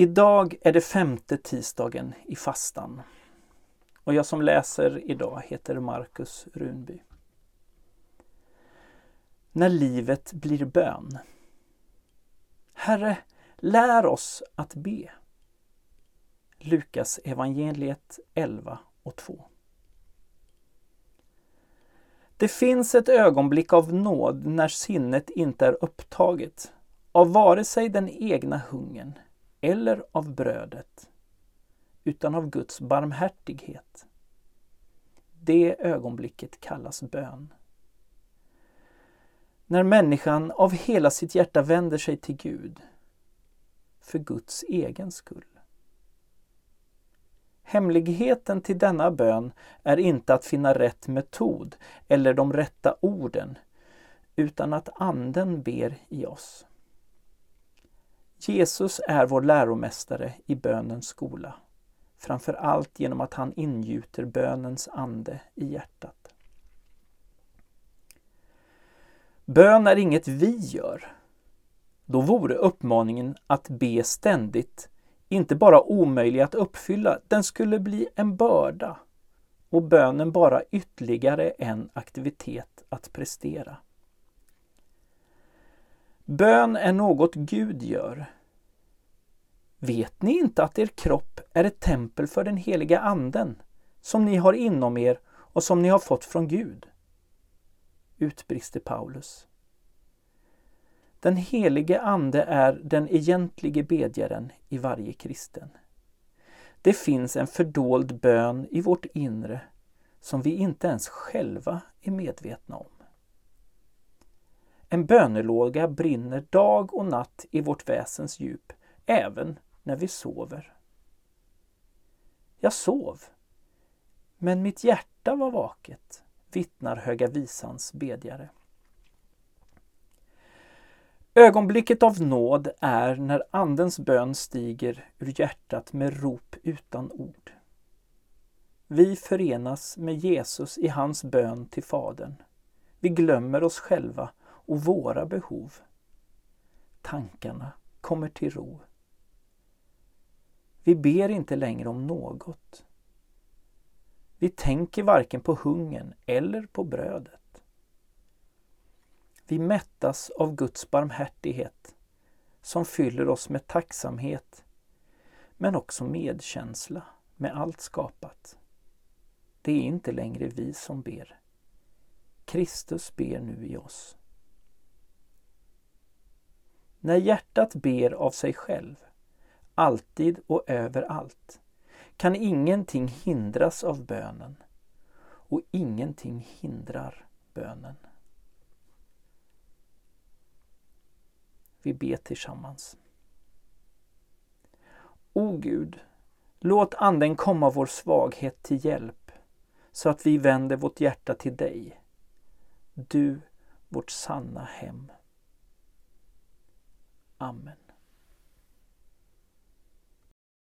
Idag är det femte tisdagen i fastan och jag som läser idag heter Marcus Runby. När livet blir bön. Herre, lär oss att be. Lukas evangeliet 11 och 2. Det finns ett ögonblick av nåd när sinnet inte är upptaget av vare sig den egna hungern eller av brödet, utan av Guds barmhärtighet. Det ögonblicket kallas bön. När människan av hela sitt hjärta vänder sig till Gud för Guds egen skull. Hemligheten till denna bön är inte att finna rätt metod eller de rätta orden, utan att Anden ber i oss. Jesus är vår läromästare i bönens skola, framför allt genom att han ingjuter bönens ande i hjärtat. Bön är inget vi gör. Då vore uppmaningen att be ständigt inte bara omöjlig att uppfylla, den skulle bli en börda och bönen bara ytterligare en aktivitet att prestera. Bön är något Gud gör. Vet ni inte att er kropp är ett tempel för den heliga Anden som ni har inom er och som ni har fått från Gud? Utbrister Paulus. Den helige Ande är den egentlige bedjaren i varje kristen. Det finns en fördold bön i vårt inre som vi inte ens själva är medvetna om. En bönelåga brinner dag och natt i vårt väsens djup, även när vi sover. Jag sov, men mitt hjärta var vaket, vittnar Höga Visans bedjare. Ögonblicket av nåd är när Andens bön stiger ur hjärtat med rop utan ord. Vi förenas med Jesus i hans bön till Fadern. Vi glömmer oss själva och våra behov. Tankarna kommer till ro. Vi ber inte längre om något. Vi tänker varken på hungern eller på brödet. Vi mättas av Guds barmhärtighet som fyller oss med tacksamhet men också medkänsla med allt skapat. Det är inte längre vi som ber. Kristus ber nu i oss. När hjärtat ber av sig själv, alltid och överallt, kan ingenting hindras av bönen och ingenting hindrar bönen. Vi ber tillsammans. O Gud, låt Anden komma vår svaghet till hjälp så att vi vänder vårt hjärta till dig. Du, vårt sanna hem. Amen.